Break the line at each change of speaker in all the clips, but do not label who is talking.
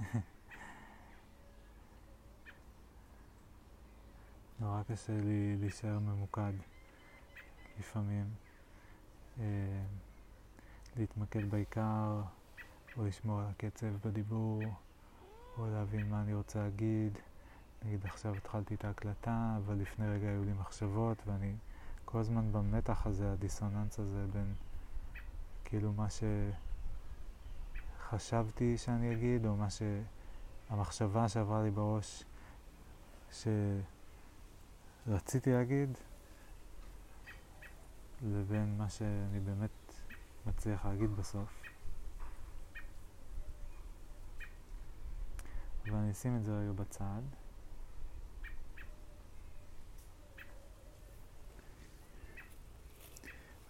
נורא קשה לי להישאר ממוקד לפעמים. אה, להתמקד בעיקר, או לשמור על הקצב בדיבור, או להבין מה אני רוצה להגיד. נגיד עכשיו התחלתי את ההקלטה, אבל לפני רגע היו לי מחשבות, ואני כל הזמן במתח הזה, הדיסוננס הזה בין כאילו מה שחשבתי שאני אגיד, או מה שהמחשבה שעברה לי בראש שרציתי להגיד, לבין מה שאני באמת מצליח להגיד בסוף. ואני אשים את זה רגע בצד.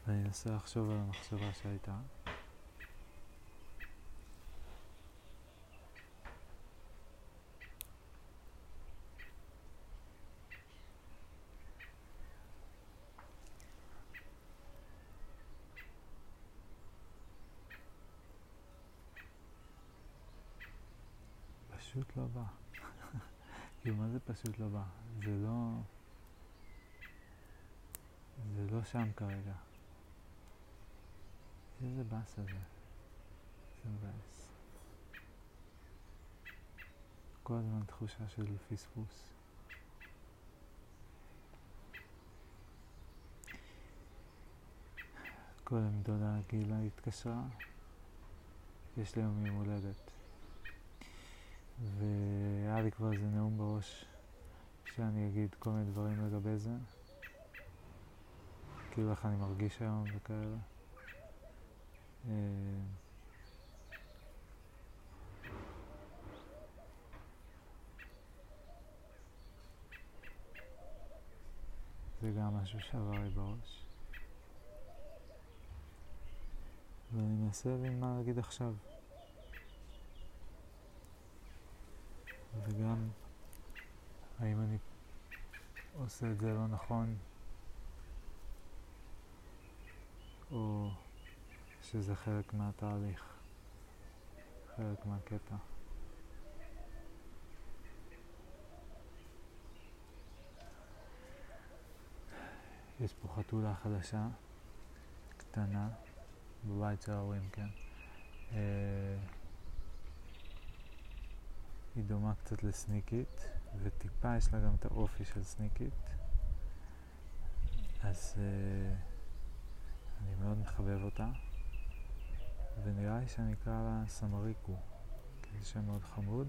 ואני אנסה לחשוב על המחשבה שהייתה. פשוט לא בא. כאילו, מה זה פשוט לא בא? זה לא... זה לא שם כרגע. איזה באסה זה. זה מבאס. כל הזמן תחושה של פספוס. קודם דודה גילה התקשרה, יש לי יום יום הולדת. והיה לי כבר איזה נאום בראש שאני אגיד כל מיני דברים לגבי זה. כאילו איך אני מרגיש היום וכאלה. אה, זה גם משהו שעבר לי בראש. ואני מנסה להבין מה להגיד עכשיו. וגם האם אני עושה את זה לא נכון, או שזה חלק מהתהליך, חלק מהקטע. יש פה חתולה חדשה, קטנה, בבית של ההורים, כן? אה, היא דומה קצת לסניקית, וטיפה יש לה גם את האופי של סניקית. אז uh, אני מאוד מחבב אותה, ונראה לי שאני אקרא לה סמריקו, כי זה שם מאוד חמוד.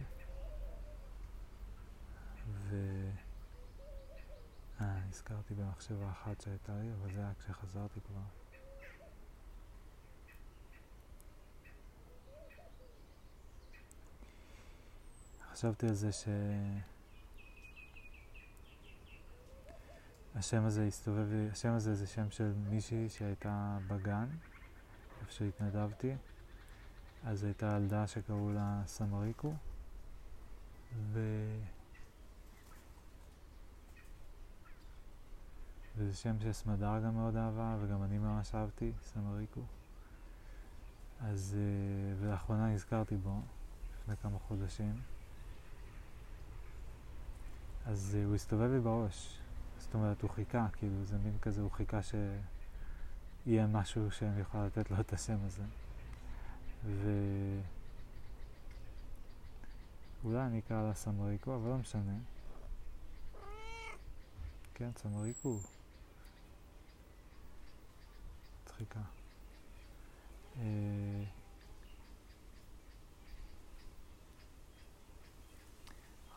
ו... אה, נזכרתי במחשבה אחת שהייתה לי, אבל זה היה כשחזרתי כבר. חשבתי על זה שהשם הזה הסתובב, השם הזה זה שם של מישהי שהייתה בגן, איפה שהתנדבתי. אז הייתה ילדה שקראו לה סמריקו, ו... וזה שם שסמדר גם מאוד אהבה, וגם אני ממש אהבתי, סמריקו. אז, אה, ולאחרונה נזכרתי בו, לפני כמה חודשים. אז uh, הוא הסתובב לי בראש. זאת אומרת, הוא חיכה, כאילו, זה מין כזה, הוא חיכה שיהיה משהו שאני יכול לתת לו את השם הזה. ו... אולי אני אקרא לה סמריקו, אבל לא משנה. כן, סמריקו. מצחיקה. אה,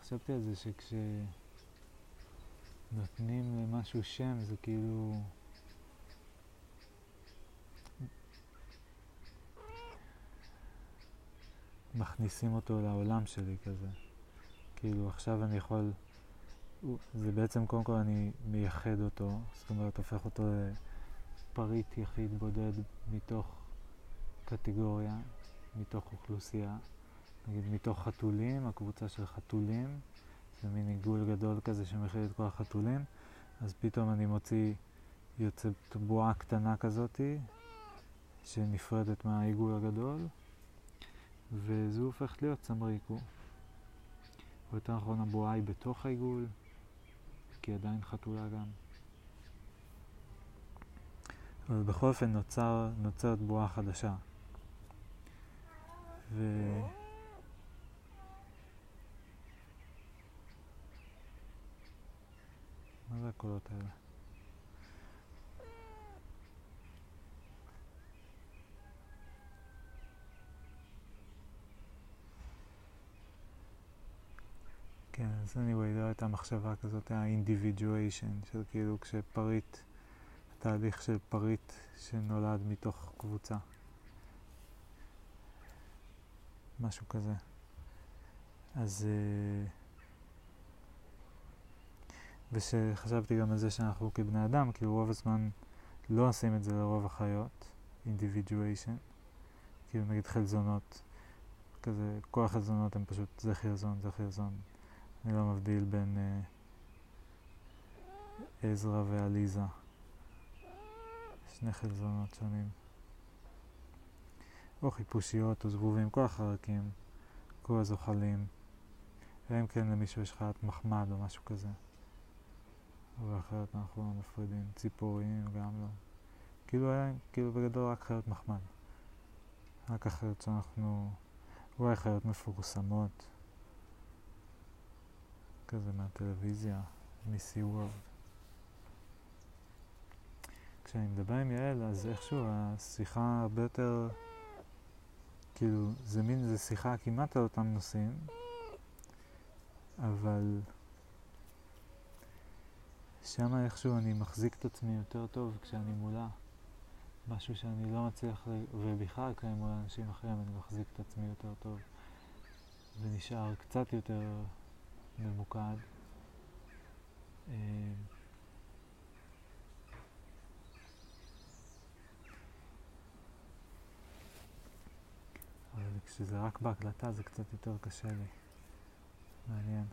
חשבתי על זה שכשנותנים למשהו שם זה כאילו... מכניסים אותו לעולם שלי כזה. כאילו עכשיו אני יכול, זה בעצם קודם כל אני מייחד אותו, זאת אומרת הופך אותו לפריט יחיד בודד מתוך קטגוריה, מתוך אוכלוסייה. נגיד מתוך חתולים, הקבוצה של חתולים, זה מין עיגול גדול כזה שמכיל את כל החתולים, אז פתאום אני מוציא, יוצאת בועה קטנה כזאתי, שנפרדת מהעיגול הגדול, וזו הופכת להיות צמריקו. או יותר נכון הבועה היא בתוך העיגול, כי היא עדיין חתולה גם. אבל בכל אופן נוצר, נוצרת בועה חדשה. ו... מה זה הקולות האלה? כן, אז anyway, לא הייתה מחשבה כזאת, היה individuation, של כאילו כשפריט, תהליך של פריט שנולד מתוך קבוצה. משהו כזה. אז... Uh, ושחשבתי גם על זה שאנחנו כבני אדם, כאילו רוב הזמן לא עושים את זה לרוב החיות, individuation, כאילו נגיד חלזונות, כזה, כל החלזונות הם פשוט זה חלזון, זה חלזון. אני לא מבדיל בין uh, עזרא ועליזה, שני חלזונות שונים. או חיפושיות או זבובים, כל החרקים, כל הזוחלים, אלא אם כן למישהו יש חיית מחמד או משהו כזה. ואחרת אנחנו לא מפרידים. ציפורים גם לא. כאילו היה, כאילו בגדול רק חיות מחמד. רק החיות שאנחנו, אולי חיות מפורסמות, כזה מהטלוויזיה, מסי וורד. כשאני מדבר עם יעל, אז איכשהו השיחה הרבה יותר, כאילו, זה מין, זה שיחה כמעט על אותם נושאים, אבל... שם איכשהו אני מחזיק את עצמי יותר טוב כשאני מולה. משהו שאני לא מצליח, ובכלל כשאני מול אנשים אחרים אני מחזיק את עצמי יותר טוב. ונשאר קצת יותר ממוקד. אה, אבל כשזה רק בהקלטה זה קצת יותר קשה לי. מעניין.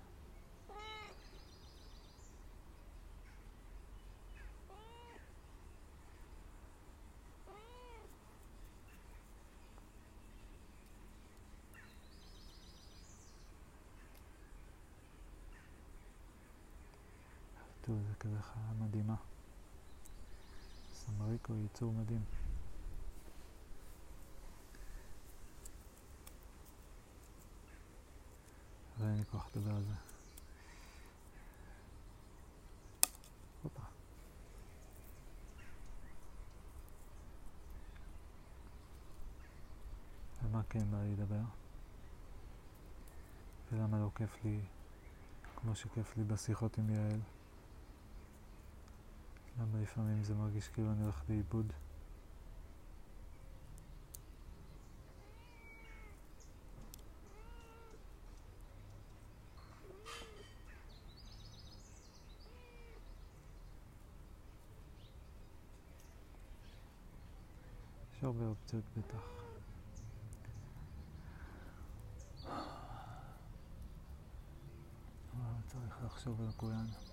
חיה מדהימה. סמריקו היא יצור מדהים. אבל אין לי כוח לדבר על זה. הופה. מה כן בא לי לדבר? ולמה לא כיף לי כמו שכיף לי בשיחות עם יעל? למה לפעמים זה מרגיש כאילו אני הולך לאיבוד? יש הרבה אופציות בטח. צריך לחשוב על כולנו.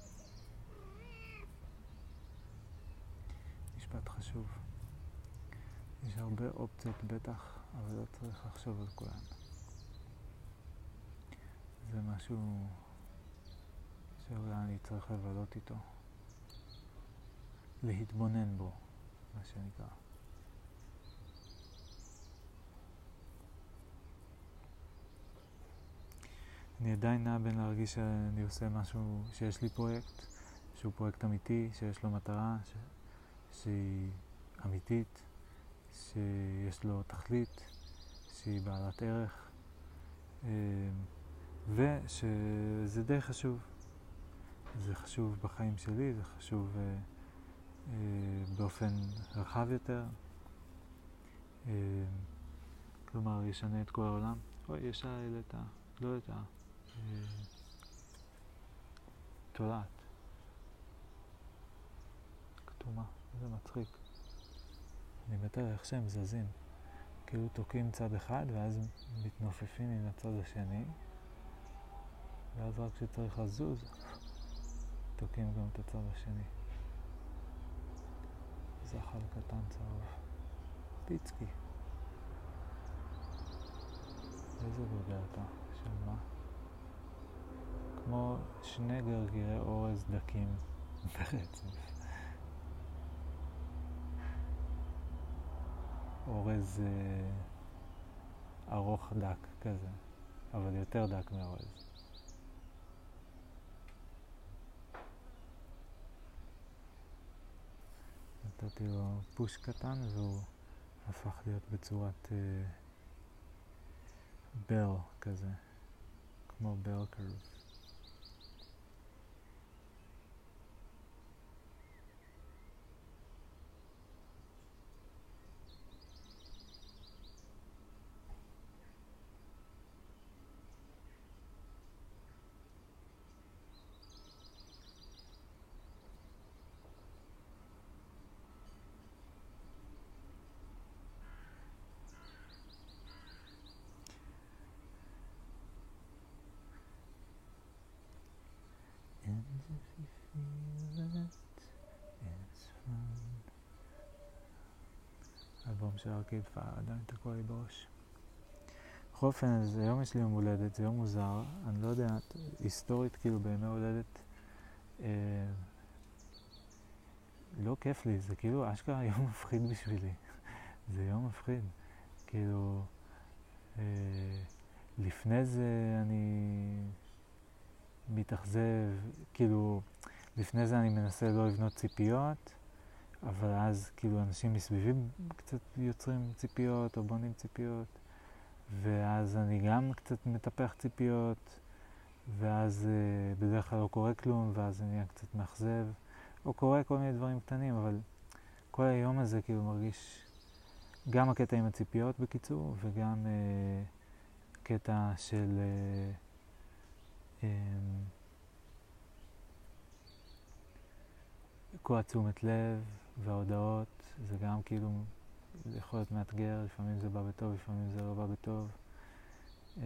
חשוב. יש הרבה אופציות בטח, אבל לא צריך לחשוב על כולן. זה משהו שאולי אני צריך לבלות איתו. להתבונן בו, מה שנקרא. אני עדיין נע בין להרגיש שאני עושה משהו, שיש לי פרויקט, שהוא פרויקט אמיתי, שיש לו מטרה, ש... שהיא אמיתית, שיש לו תכלית, שהיא בעלת ערך, אה, ושזה די חשוב. זה חשוב בחיים שלי, זה חשוב אה, אה, באופן רחב יותר. כלומר, ישנה את כל העולם. אוי, ישר העלית, לא יודעת. תולעת. כתומה. זה מצחיק. אני מת על איך שהם זזים. כאילו תוקעים צד אחד ואז מתנופפים עם הצד השני ואז רק כשצריך לזוז תוקעים גם את הצד השני. זחל קטן צהוב. פיצקי. איזה גודל אתה? של מה? כמו שני גרגירי אורז דקים ברצף. אורז אה, ארוך דק כזה, אבל יותר דק מאורז. נתתי לו פוש קטן והוא הפך להיות בצורת אה, כזה, כמו בל קרב. פאר, עדיין תקוע לי בראש. בכל אופן, אז היום יש לי יום הולדת, זה יום מוזר, אני לא יודע, היסטורית כאילו בימי הולדת, אה, לא כיף לי, זה כאילו אשכרה יום מפחיד בשבילי. זה יום מפחיד. כאילו, אה, לפני זה אני מתאכזב, כאילו, לפני זה אני מנסה לא לבנות ציפיות, אבל אז כאילו אנשים מסביבי קצת יוצרים ציפיות או בונים ציפיות, ואז אני גם קצת מטפח ציפיות, ואז uh, בדרך כלל לא קורה כלום, ואז זה נהיה קצת מאכזב, או קורה כל מיני דברים קטנים, אבל כל היום הזה כאילו מרגיש גם הקטע עם הציפיות בקיצור, וגם uh, קטע של... Uh, um, כל התשומת לב וההודעות, זה גם כאילו יכול להיות מאתגר, לפעמים זה בא בטוב, לפעמים זה לא בא בטוב. אה,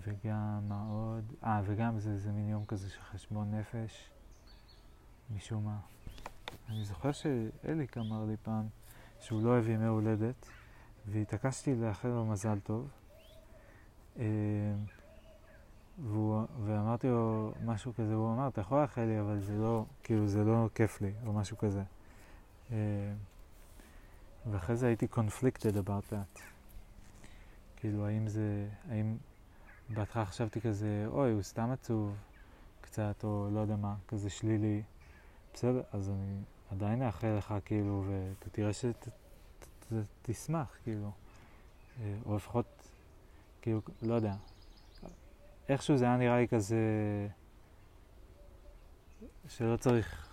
וגם מה עוד? אה, וגם זה, זה מין יום כזה של חשבון נפש, משום מה. אני זוכר שאליק אמר לי פעם שהוא לא אוהב ימי הולדת, והתעקשתי לאחל לו מזל טוב. והוא, ואמרתי לו משהו כזה, הוא אמר, אתה יכול לאחל לי, אבל זה לא, כאילו, זה לא כיף לי, או משהו כזה. אה, ואחרי זה הייתי conflicted about that. כאילו, האם זה, האם בהתחלה חשבתי כזה, אוי, הוא סתם עצוב קצת, או לא יודע מה, כזה שלילי. בסדר, אז אני עדיין אאחל לך, כאילו, ואתה תראה שתשמח, כאילו. אה, או לפחות, כאילו, לא יודע, איכשהו זה היה נראה לי כזה שלא צריך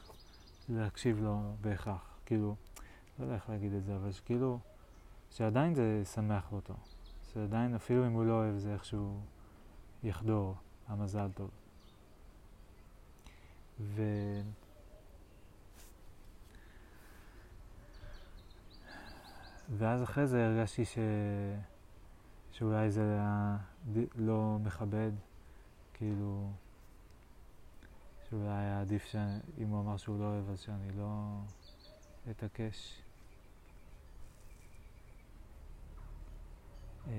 להקשיב לו בהכרח, כאילו, לא יודע איך להגיד את זה, אבל שכאילו, שעדיין זה שמח אותו, שעדיין אפילו אם הוא לא אוהב זה איכשהו יחדור, המזל טוב. ו... ואז אחרי זה הרגשתי ש... שאולי זה היה לא מכבד, כאילו, שאולי היה עדיף שאם הוא אמר שהוא לא אוהב אז שאני לא אתעקש. אה,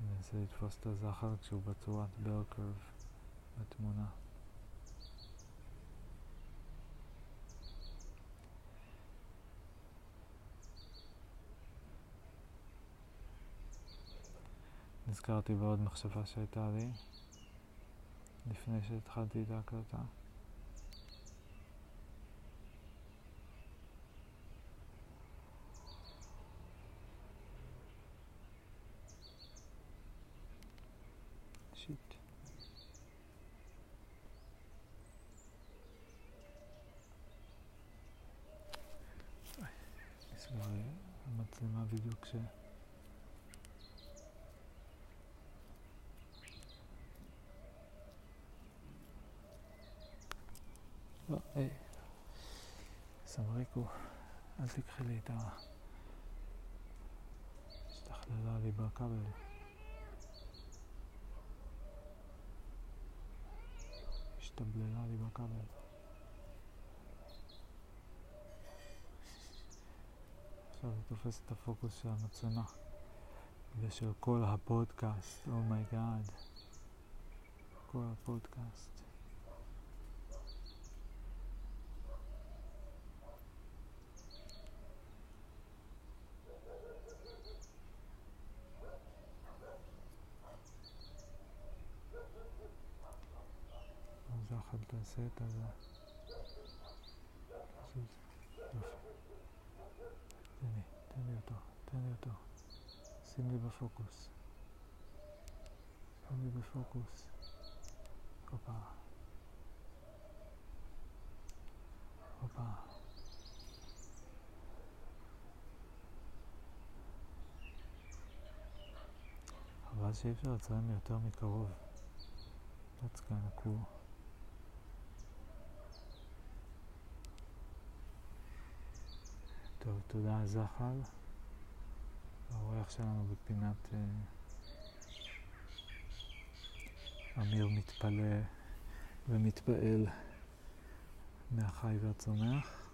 אני אנסה לתפוס את הזחר כשהוא בצורת ברקרב בתמונה. נזכרתי בעוד מחשבה שהייתה לי לפני שהתחלתי את ההקלטה. שיט. נסגר המצלמה בדיוק כש... את ה... השתבללה לי בכבל. השתבללה לי בכבל. עכשיו היא תופס את הפוקוס של המצלמה ושל כל הפודקאסט, oh my god. Oh כל הפודקאסט. תעשה את הזה. תן לי, תן לי אותו, תן לי אותו. שים לי בפוקוס. שים לי בפוקוס. הופה. הופה. חבל שאי אפשר לצלם יותר מקרוב. That's kind of טוב, תודה זחל. האורח שלנו בפינת אה, אמיר מתפלא ומתפעל מהחי והצומח.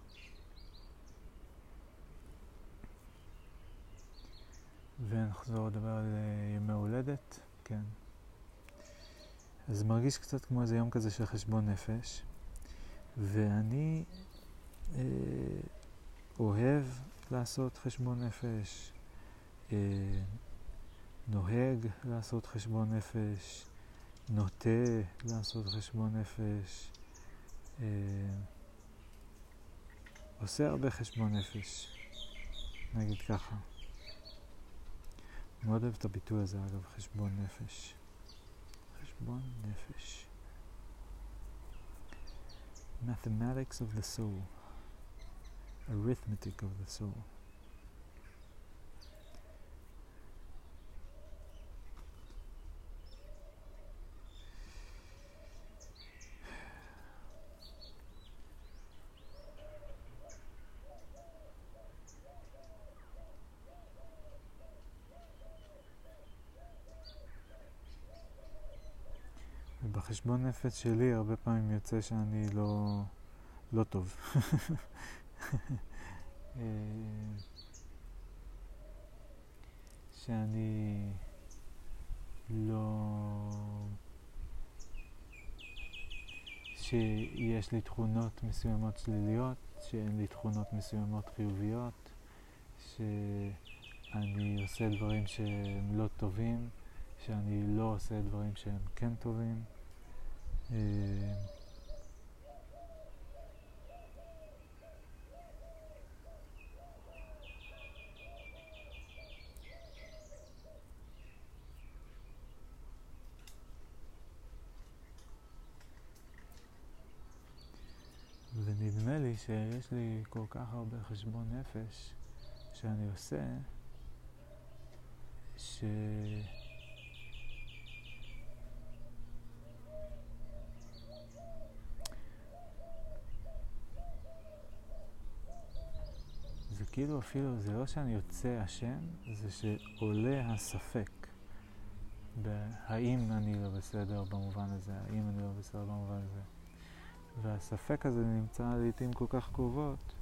ונחזור לדבר על אה, ימי הולדת, כן. אז מרגיש קצת כמו איזה יום כזה של חשבון נפש, ואני אה, אוהב לעשות חשבון נפש, אה, נוהג לעשות חשבון נפש, נוטה לעשות חשבון נפש, אה, עושה הרבה חשבון נפש, נגיד ככה. מאוד אוהב את הביטוי הזה, אגב, חשבון נפש. חשבון נפש. Mathematics of the soul. Arithmetic of the soul. בחשבון נפש שלי הרבה פעמים יוצא שאני לא, לא טוב. אה, שאני לא... שיש לי תכונות מסוימות שליליות, שאין לי תכונות מסוימות חיוביות, שאני עושה דברים שהם לא טובים, שאני לא עושה דברים שהם כן טובים. אה, ונדמה לי שיש לי כל כך הרבה חשבון נפש שאני עושה, ש... כאילו אפילו, זה לא שאני יוצא אשם, זה שעולה הספק בהאם אני לא בסדר במובן הזה, האם אני לא בסדר במובן הזה. והספק הזה נמצא לעיתים כל כך קרובות,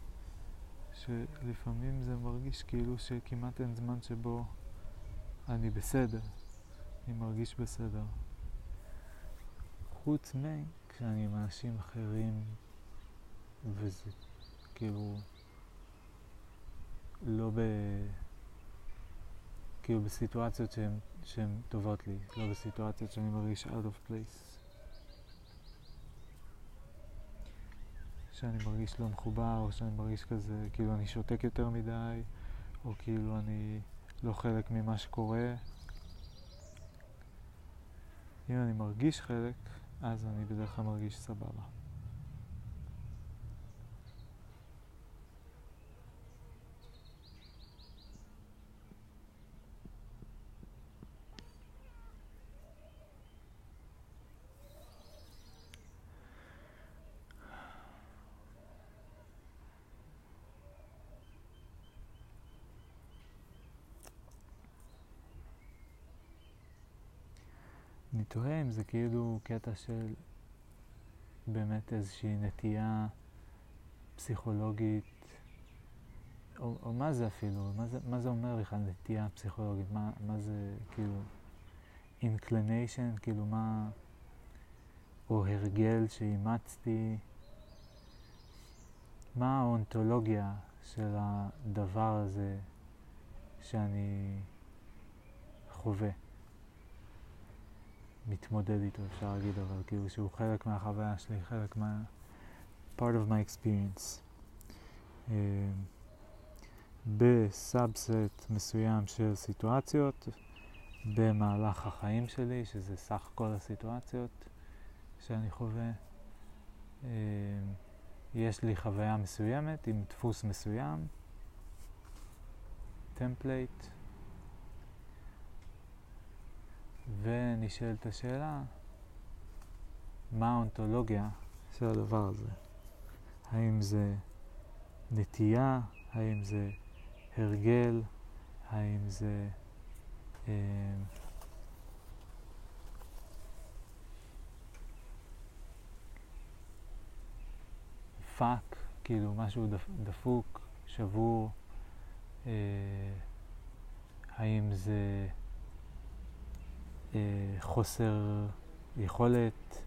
שלפעמים זה מרגיש כאילו שכמעט אין זמן שבו אני בסדר, אני מרגיש בסדר. חוץ מכשאני עם אנשים אחרים, וזה כאילו... לא ב... כאילו בסיטואציות שהן טובות לי, לא בסיטואציות שאני מרגיש out of place. שאני מרגיש לא מחובר, או שאני מרגיש כזה, כאילו אני שותק יותר מדי, או כאילו אני לא חלק ממה שקורה. אם אני מרגיש חלק, אז אני בדרך כלל מרגיש סבבה. אני תוהה אם זה כאילו קטע של באמת איזושהי נטייה פסיכולוגית או, או מה זה אפילו, מה זה, מה זה אומר בכלל נטייה פסיכולוגית, מה, מה זה כאילו inclination, כאילו מה, או הרגל שאימצתי, מה האונתולוגיה של הדבר הזה שאני חווה, מתמודד איתו אפשר להגיד, אבל כאילו שהוא חלק מהחוויה שלי, חלק מה... part of my experience. Uh, בסאבסט מסוים של סיטואציות במהלך החיים שלי, שזה סך כל הסיטואציות שאני חווה. Uh, יש לי חוויה מסוימת עם דפוס מסוים, template, ונשאלת השאלה, מה האונטולוגיה של הדבר הזה? האם זה נטייה? האם זה הרגל? האם זה... אה, פאק, כאילו משהו דפוק, שבור, אה, האם זה חוסר יכולת,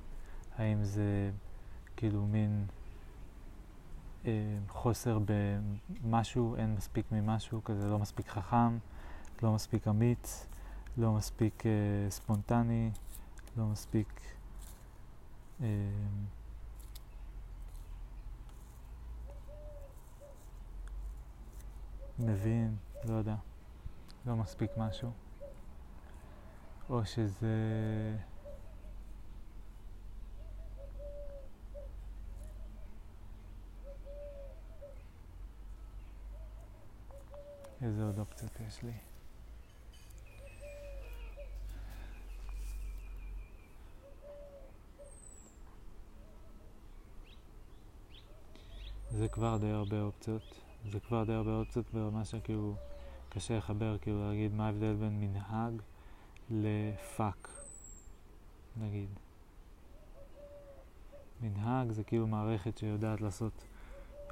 האם זה כאילו מין אה, חוסר במשהו, אין מספיק ממשהו, כזה לא מספיק חכם, לא מספיק אמיץ, לא מספיק אה, ספונטני, לא מספיק... אה, מבין, לא יודע, לא מספיק משהו. או שזה... איזה עוד אופציות יש לי? זה כבר די הרבה אופציות. זה כבר די הרבה אופציות ברמה שכאילו קשה לחבר, כאילו להגיד מה ההבדל בין מנהג לפאק, נגיד. מנהג זה כאילו מערכת שיודעת לעשות,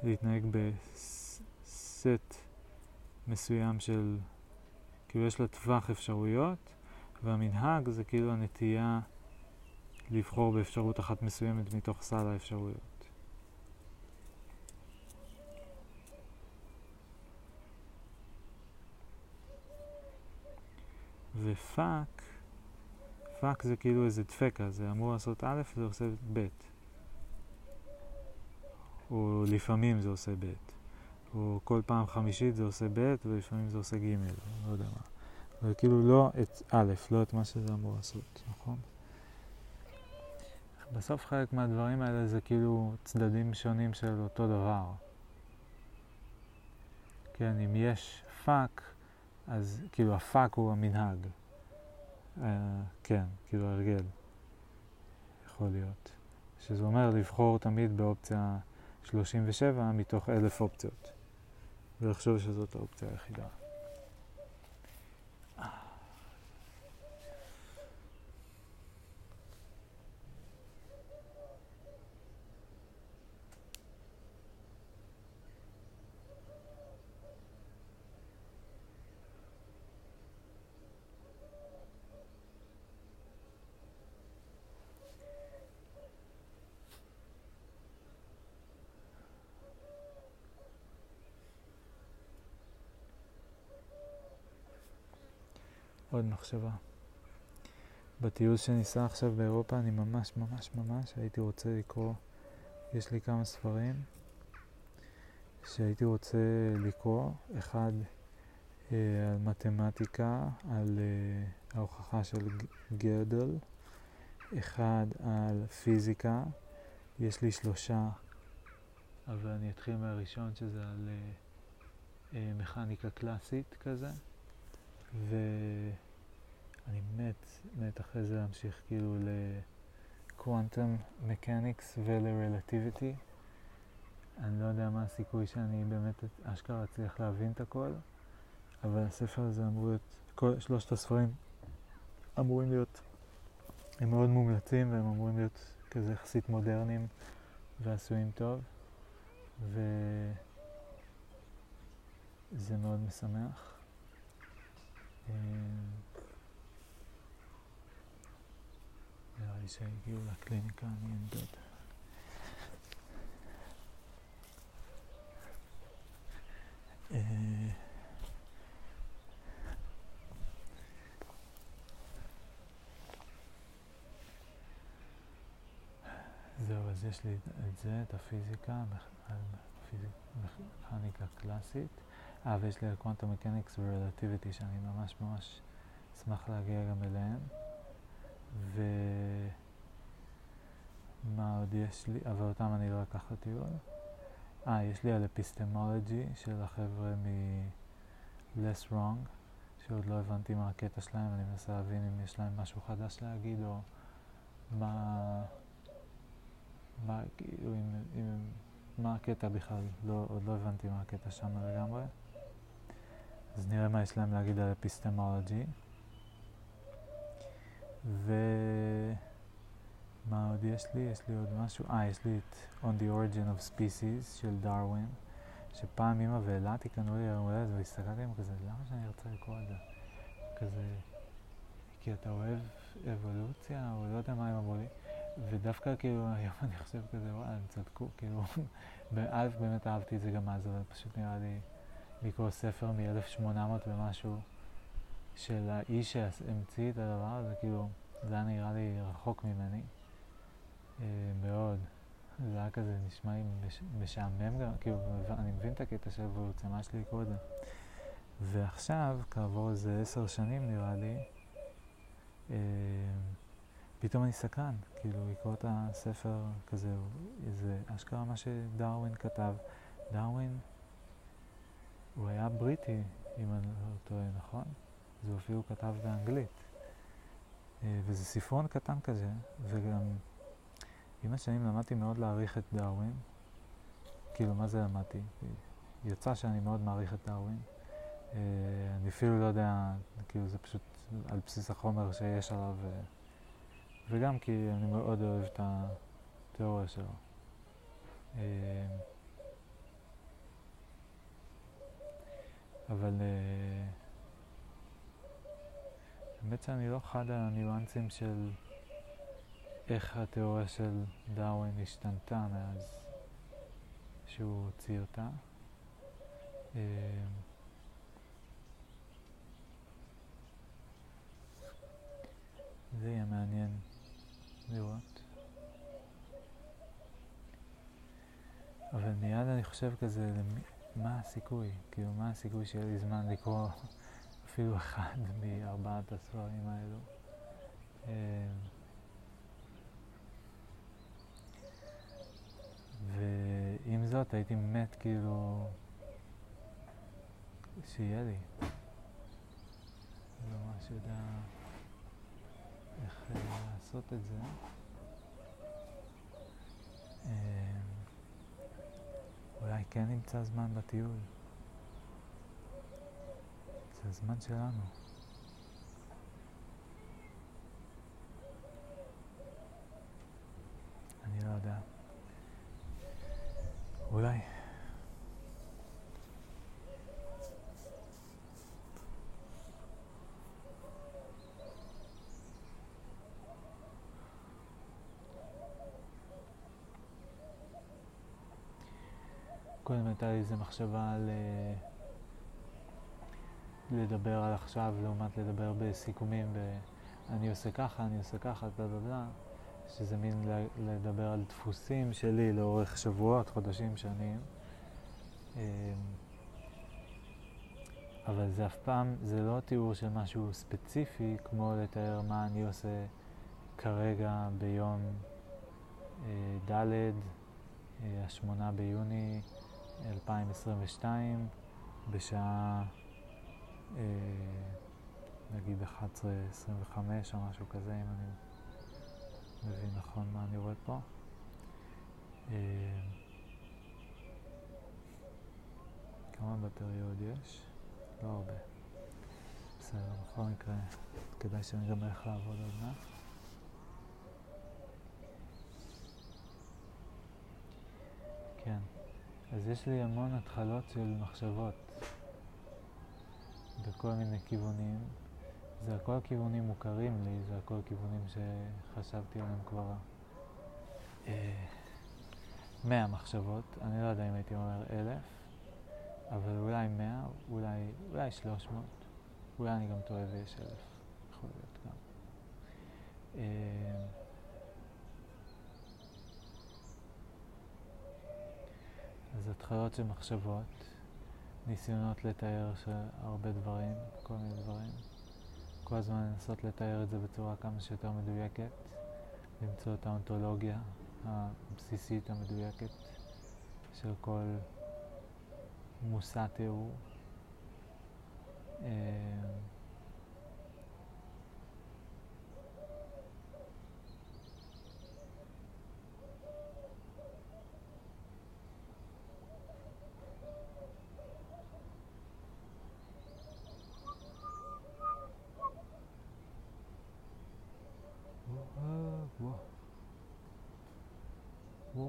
להתנהג בסט מסוים של, כאילו יש לה טווח אפשרויות, והמנהג זה כאילו הנטייה לבחור באפשרות אחת מסוימת מתוך סל האפשרויות. ופאק, פאק זה כאילו איזה דפקט, זה אמור לעשות א', זה עושה ב'. או לפעמים זה עושה ב'. או כל פעם חמישית זה עושה ב', ולפעמים זה עושה ג', לא יודע מה. זה כאילו לא את א', לא את מה שזה אמור לעשות, נכון? בסוף חלק מהדברים האלה זה כאילו צדדים שונים של אותו דבר. כן, אם יש פאק, אז כאילו הפאק הוא המנהג. אה, כן, כאילו הרגל. יכול להיות. שזה אומר לבחור תמיד באופציה 37 מתוך אלף אופציות. ולחשוב שזאת האופציה היחידה. עוד מחשבה. בטיול שניסע עכשיו באירופה אני ממש ממש ממש הייתי רוצה לקרוא, יש לי כמה ספרים שהייתי רוצה לקרוא, אחד אה, על מתמטיקה, על אה, ההוכחה של גרדל, אחד על פיזיקה, יש לי שלושה, אבל אני אתחיל מהראשון שזה על אה, אה, מכניקה קלאסית כזה, ו... אני מת, מת אחרי זה להמשיך כאילו לקוואנטום מקניקס ולרלטיביטי. אני לא יודע מה הסיכוי שאני באמת אשכרה אצליח להבין את הכל, אבל הספר הזה אמור להיות, כל שלושת הספרים אמורים להיות, הם מאוד מומלצים והם אמורים להיות כזה יחסית מודרניים ועשויים טוב. ו... זה מאוד משמח. אה, נראה לי שהגיעו לקליניקה, אני אמדוד. אה, זהו, אז יש לי את זה, את הפיזיקה, מכניקה קלאסית. אה, ויש לי קוונטום מקניקס ורלטיביטי, שאני ממש ממש אשמח להגיע גם אליהם. ומה עוד יש לי? אבל אותם אני לא אקח לטיול. אה, יש לי על אפיסטמולוגי של החבר'ה מ-less wrong, שעוד לא הבנתי מה הקטע שלהם, אני מנסה להבין אם יש להם משהו חדש להגיד, או מה... מה, כאילו, אם, אם, מה הקטע בכלל, לא, עוד לא הבנתי מה הקטע שם לגמרי. אז נראה מה יש להם להגיד על אפיסטמולוגי. ומה עוד יש לי? יש לי עוד משהו. אה, יש לי את On the Origin of Species של דרווין, שפעם אמא ואלה תקנו לי היום הולדת והסתכלתי עליהם כזה, למה שאני ארצה לקרוא את זה? כזה, כי אתה אוהב אבולוציה, או לא יודע מה הם אמרו לי. ודווקא כאילו היום אני חושב כזה, וואי, הם צדקו, כאילו, באלף באמת אהבתי את זה גם אז, אבל פשוט נראה לי לקרוא ספר מ-1800 ומשהו של האיש שהמציא את הדבר הזה, כאילו, זה היה נראה לי רחוק ממני אה, מאוד. זה היה כזה נשמע לי מש, משעמם גם, כאילו, אני מבין את הקטע של אבולוציה, מה יש לי לקרוא את זה? ועכשיו, כעבור איזה עשר שנים נראה לי, אה, פתאום אני סקרן, כאילו לקרוא את הספר כזה, זה אשכרה מה שדרווין כתב. דרווין, הוא היה בריטי, אם אני לא טועה, נכון? הוא אפילו כתב באנגלית. אה, וזה ספרון קטן כזה, וגם עם השנים למדתי מאוד להעריך את דרווין. כאילו, מה זה למדתי? יצא שאני מאוד מעריך את דרווין. אה, אני אפילו לא יודע, כאילו זה פשוט על בסיס החומר שיש עליו. אה, וגם כי אני מאוד אוהב את התיאוריה שלו. אבל אה, האמת שאני לא חד על הניואנסים של איך התיאוריה של דאווין השתנתה מאז שהוא הוציא אותה. אה, זה יהיה מעניין. לראות. אבל מיד אני חושב כזה, למי, מה הסיכוי? כאילו, מה הסיכוי שיהיה לי זמן לקרוא אפילו אחד מארבעת הספרים האלו? אמ, ועם זאת הייתי מת כאילו שיהיה לי. לא ממש יודע... איך אה, לעשות את זה. אה, אולי כן נמצא זמן בטיול. זה הזמן שלנו. אני לא יודע. אולי. איזו מחשבה על לדבר על עכשיו לעומת לדבר בסיכומים ואני עושה ככה, אני עושה ככה, בלה בלה בלה, שזה מין לדבר על דפוסים שלי לאורך שבועות, חודשים, שנים. אמ, אבל זה אף פעם, זה לא תיאור של משהו ספציפי, כמו לתאר מה אני עושה כרגע ביום אה, ד', אה, השמונה ביוני 2022 בשעה אה, נגיד 11.25 או משהו כזה, אם אני מבין נכון מה אני רואה פה. אה, כמה בטריות יש? לא הרבה. בסדר, בכל מקרה, כדאי שאני גם אלך לעבוד עוד מעט. כן. אז יש לי המון התחלות של מחשבות בכל מיני כיוונים. זה הכל כיוונים מוכרים לי, זה הכל כיוונים שחשבתי עליהם כבר אה, מאה מחשבות. אני לא יודע אם הייתי אומר אלף, אבל אולי מאה, אולי, אולי שלוש מאות. אולי אני גם טועה ויש אלף, יכול להיות גם. אז התחלות של מחשבות, ניסיונות לתאר הרבה דברים, כל מיני דברים. כל הזמן לנסות לתאר את זה בצורה כמה שיותר מדויקת, למצוא את האונתולוגיה הבסיסית המדויקת של כל מושא תיאור. אה,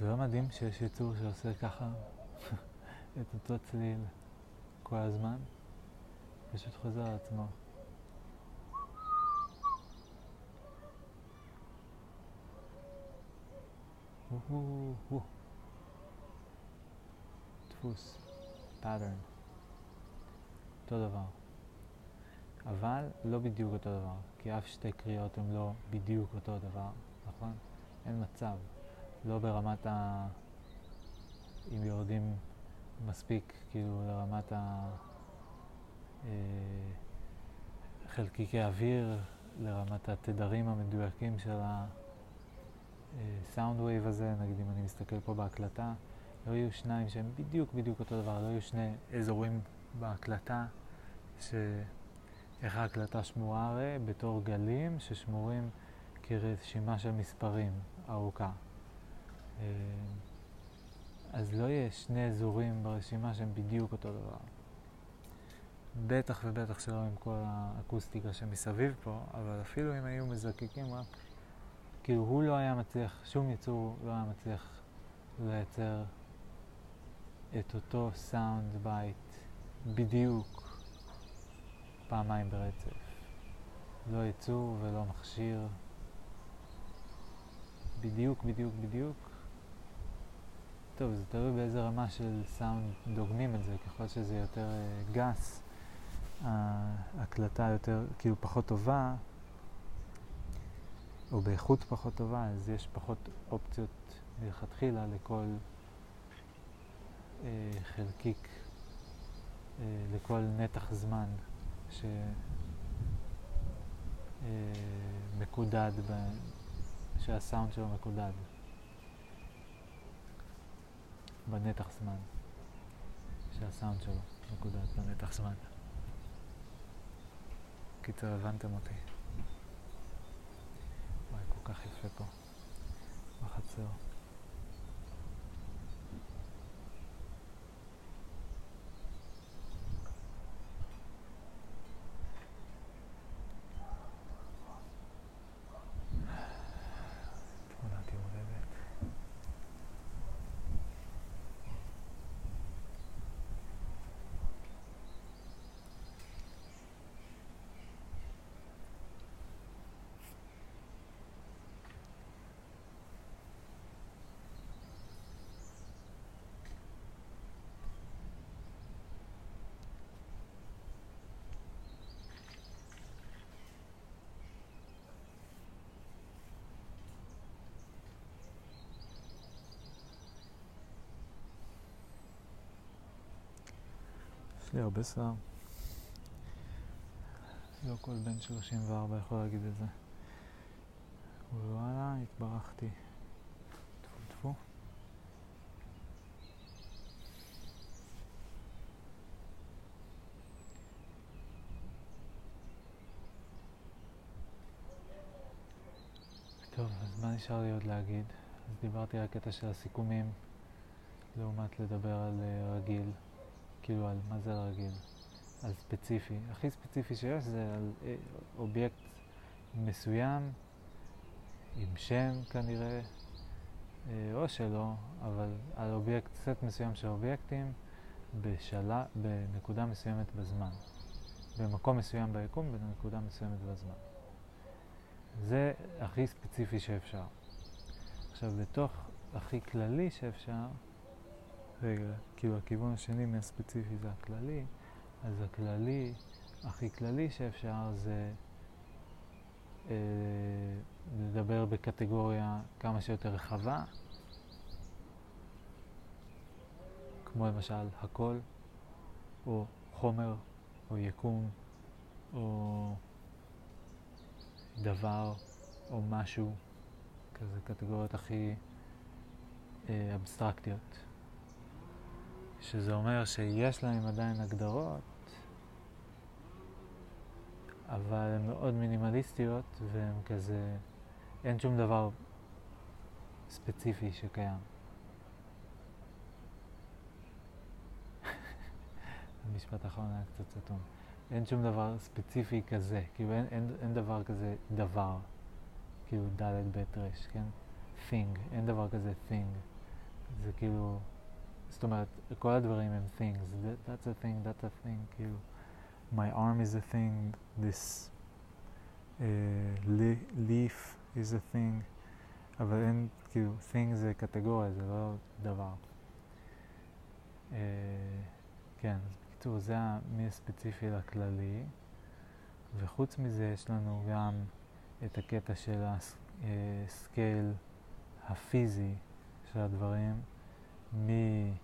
זה לא מדהים שיש יצור שעושה ככה את אותו צליל כל הזמן? פשוט חוזר על עצמו. דפוס, pattern, אותו דבר. אבל לא בדיוק אותו דבר, כי אף שתי קריאות הן לא בדיוק אותו דבר, נכון? אין מצב. לא ברמת ה... אם יורדים מספיק, כאילו, לרמת ה... אה, חלקיקי אוויר, לרמת התדרים המדויקים של הסאונד אה, wave הזה, נגיד אם אני מסתכל פה בהקלטה, לא יהיו שניים שהם בדיוק בדיוק אותו דבר, לא יהיו שני אזורים בהקלטה, שאיך ההקלטה שמורה הרי בתור גלים ששמורים כרשימה של מספרים ארוכה. אה, אז לא יהיה שני אזורים ברשימה שהם בדיוק אותו דבר. בטח ובטח שלא עם כל האקוסטיקה שמסביב פה, אבל אפילו אם היו מזקקים רק, כאילו הוא לא היה מצליח, שום יצור לא היה מצליח לייצר את אותו sound bite בדיוק פעמיים ברצף. לא יצור ולא מכשיר. בדיוק, בדיוק, בדיוק. טוב, זה תלוי באיזה רמה של סאונד דוגמים את זה, ככל שזה יותר uh, גס, ההקלטה יותר, כאילו פחות טובה, או באיכות פחות טובה, אז יש פחות אופציות מלכתחילה לכל uh, חלקיק, uh, לכל נתח זמן שמקודד, uh, שהסאונד שלו מקודד. בנתח זמן, שהסאונד שלו מקודד בנתח זמן. קיצר, הבנתם אותי. כל כך יפה פה, בחצר. לי הרבה שיער. לא כל בן 34 יכול להגיד את זה. וואלה, התברכתי. טפו טפו. טוב, אז מה נשאר לי עוד להגיד? אז דיברתי על הקטע של הסיכומים לעומת לדבר על אה, רגיל, כאילו על מה זה רגיל, על ספציפי. הכי ספציפי שיש זה על אה, אובייקט מסוים, עם שם כנראה, אה, או שלא, אבל על אובייקט, סט מסוים של אובייקטים בשלה, בנקודה מסוימת בזמן. במקום מסוים ביקום, בנקודה מסוימת בזמן. זה הכי ספציפי שאפשר. עכשיו, בתוך הכי כללי שאפשר, רגע, כאילו הכיוון השני מהספציפי זה הכללי, אז הכללי, הכי כללי שאפשר זה אה, לדבר בקטגוריה כמה שיותר רחבה, כמו למשל הכל, או חומר, או יקום, או דבר, או משהו, כזה קטגוריות הכי אה, אבסטרקטיות. שזה אומר שיש להם עדיין הגדרות, אבל הן מאוד מינימליסטיות והן כזה, אין שום דבר ספציפי שקיים. המשפט האחרון היה קצת סתום. אין שום דבר ספציפי כזה, כאילו אין, אין, אין דבר כזה דבר, כאילו ד' ב' ר', כן? thing, אין דבר כזה thing. זה כאילו, זאת אומרת, כל הדברים הם things, that, that's a thing, that's a thing, כאילו, my arm is a thing, this uh, leaf is a thing, אבל אין, כאילו, thing זה קטגוריה, זה לא דבר. Uh, כן, אז בקיצור, זה מהספציפי לכללי, וחוץ מזה יש לנו גם את הקטע של הסקייל הפיזי של הדברים, מהכי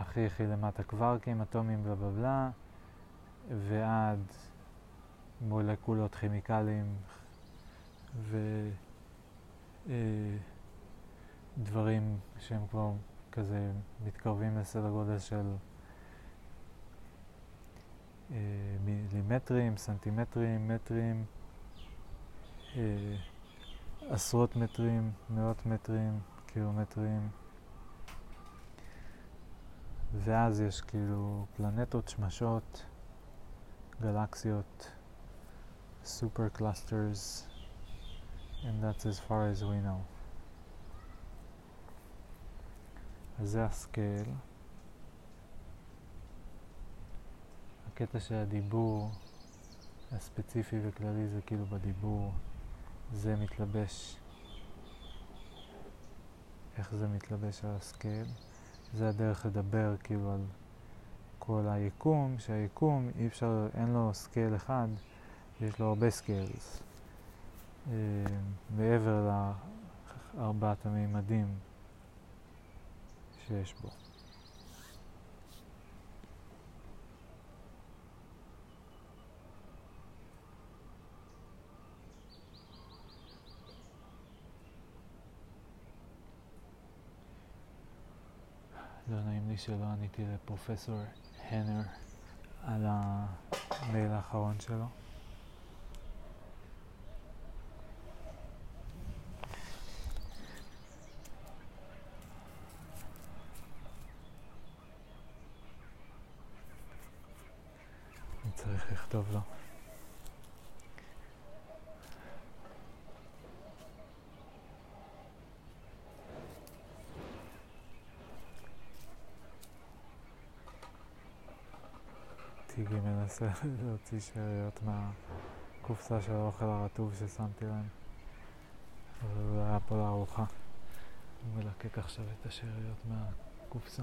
הכי למטה קווארקים, אטומים בלה בלה בלה, ועד מולקולות כימיקליים ודברים שהם כבר כזה מתקרבים לסדר גודל של אה, מילימטרים, סנטימטרים, מטרים, אה, עשרות מטרים, מאות מטרים, קילומטרים. ואז יש כאילו פלנטות, שמשות, גלקסיות, super clusters, and that's as far as we know. אז זה ה scale. הקטע של הדיבור הספציפי וכללי זה כאילו בדיבור, זה מתלבש, איך זה מתלבש על ה scale. זה הדרך לדבר כאילו על כל היקום, שהיקום אי אפשר, אין לו scale אחד, יש לו הרבה scales. אה, מעבר לארבעת המימדים שיש בו. לא לי שלא עניתי לפרופסור הנר על המייל האחרון שלו. לכתוב לו. מנסה להוציא שאריות מהקופסה של האוכל הרטוב ששמתי להם. אבל הוא היה פה לארוחה. הוא מלקק עכשיו את השאריות מהקופסה.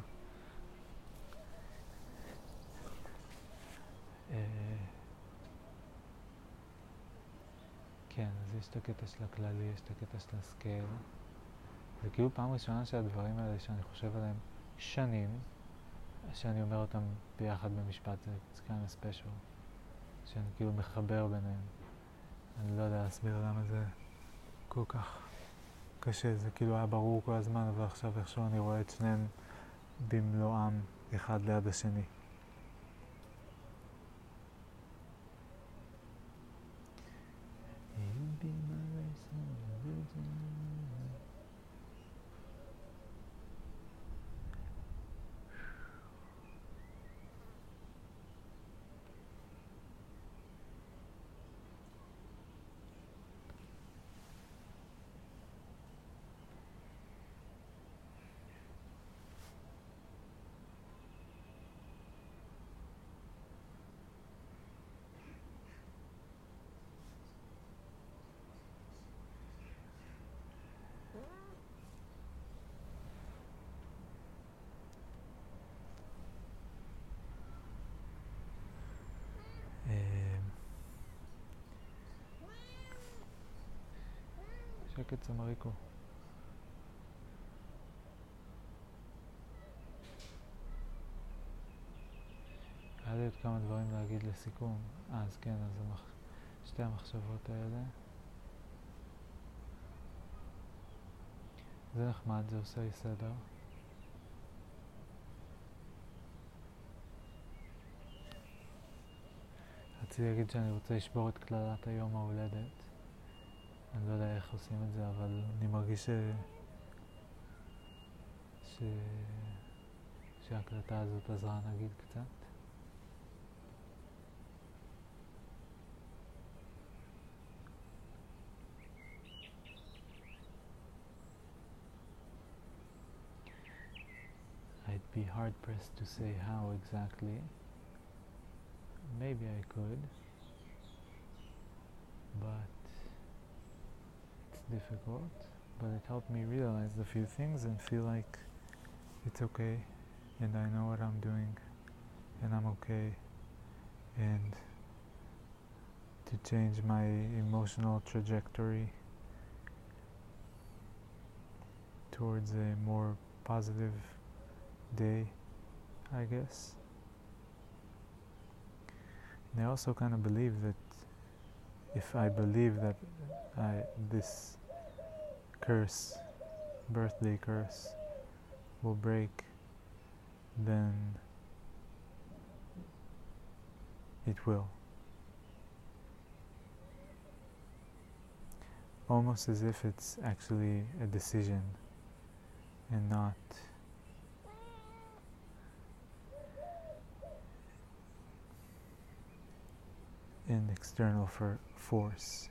אה, כן, אז יש את הקטע של הכללי, יש את הקטע של הסקייל. זה כאילו פעם ראשונה שהדברים האלה שאני חושב עליהם שנים, שאני אומר אותם ביחד במשפט, זה of special, שאני כאילו מחבר ביניהם. אני לא יודע להסביר למה זה כל כך קשה, זה כאילו היה ברור כל הזמן, אבל עכשיו איכשהו אני רואה את שניהם במלואם אחד ליד השני. שקט סמריקו. היה לי עוד כמה דברים להגיד לסיכום. אה, אז כן, אז המח... שתי המחשבות האלה. זה נחמד, זה עושה לי סדר. רציתי להגיד שאני רוצה לשבור את קללת היום ההולדת. אני לא יודע איך עושים את זה, אבל אני מרגיש ש... ש... שההקלטה הזאת עזרה נגיד קצת. I'd be hard pressed to say how exactly. Maybe I could, but it's difficult. But it helped me realize a few things and feel like it's okay, and I know what I'm doing, and I'm okay, and to change my emotional trajectory towards a more positive day, I guess. And I also kind of believe that if I believe that I, this curse, birthday curse, will break, then it will. Almost as if it's actually a decision and not an external for force.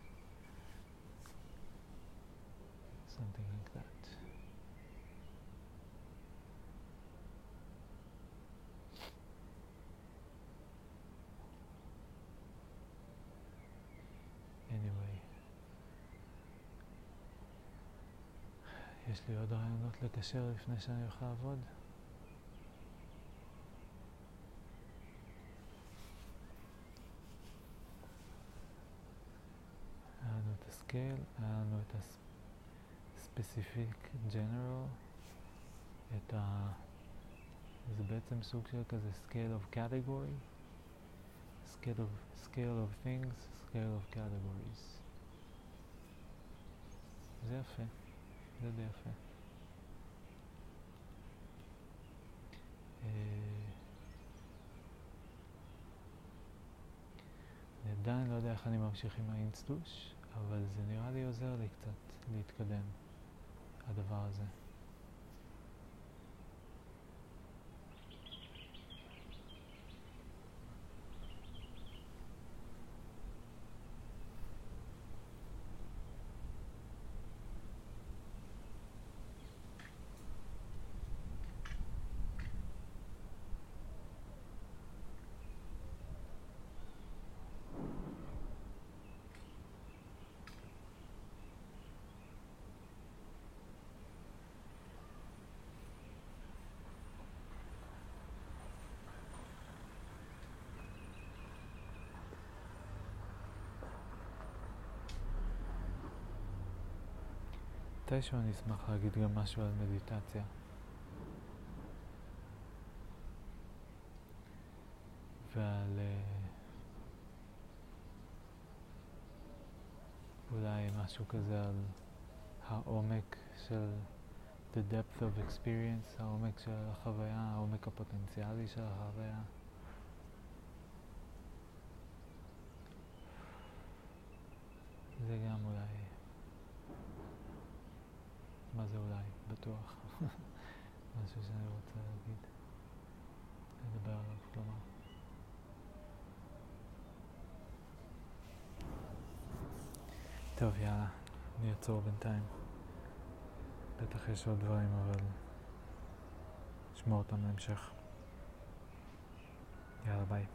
יש לי עוד רעיונות לקשר לפני שאני הולך לעבוד? היה לנו את הסקייל, היה לנו את הספציפיק ג'נרל, את ה... זה בעצם סוג של כזה scale of category, scale of, scale of things, scale of categories. זה יפה, זה די יפה. אני עדיין לא יודע איך אני ממשיך עם האינסטוש, אבל זה נראה לי עוזר לי קצת להתקדם, הדבר הזה. מתישהו אני אשמח להגיד גם משהו על מדיטציה. ועל uh, אולי משהו כזה על העומק של the depth of experience, העומק של החוויה, העומק הפוטנציאלי של החוויה. זה גם אולי זה אולי? בטוח. משהו שאני רוצה להגיד, לדבר עליו, כלומר. טוב, יאללה, אני אעצור בינתיים. בטח יש עוד דברים, אבל נשמור אותם להמשך. יאללה, ביי.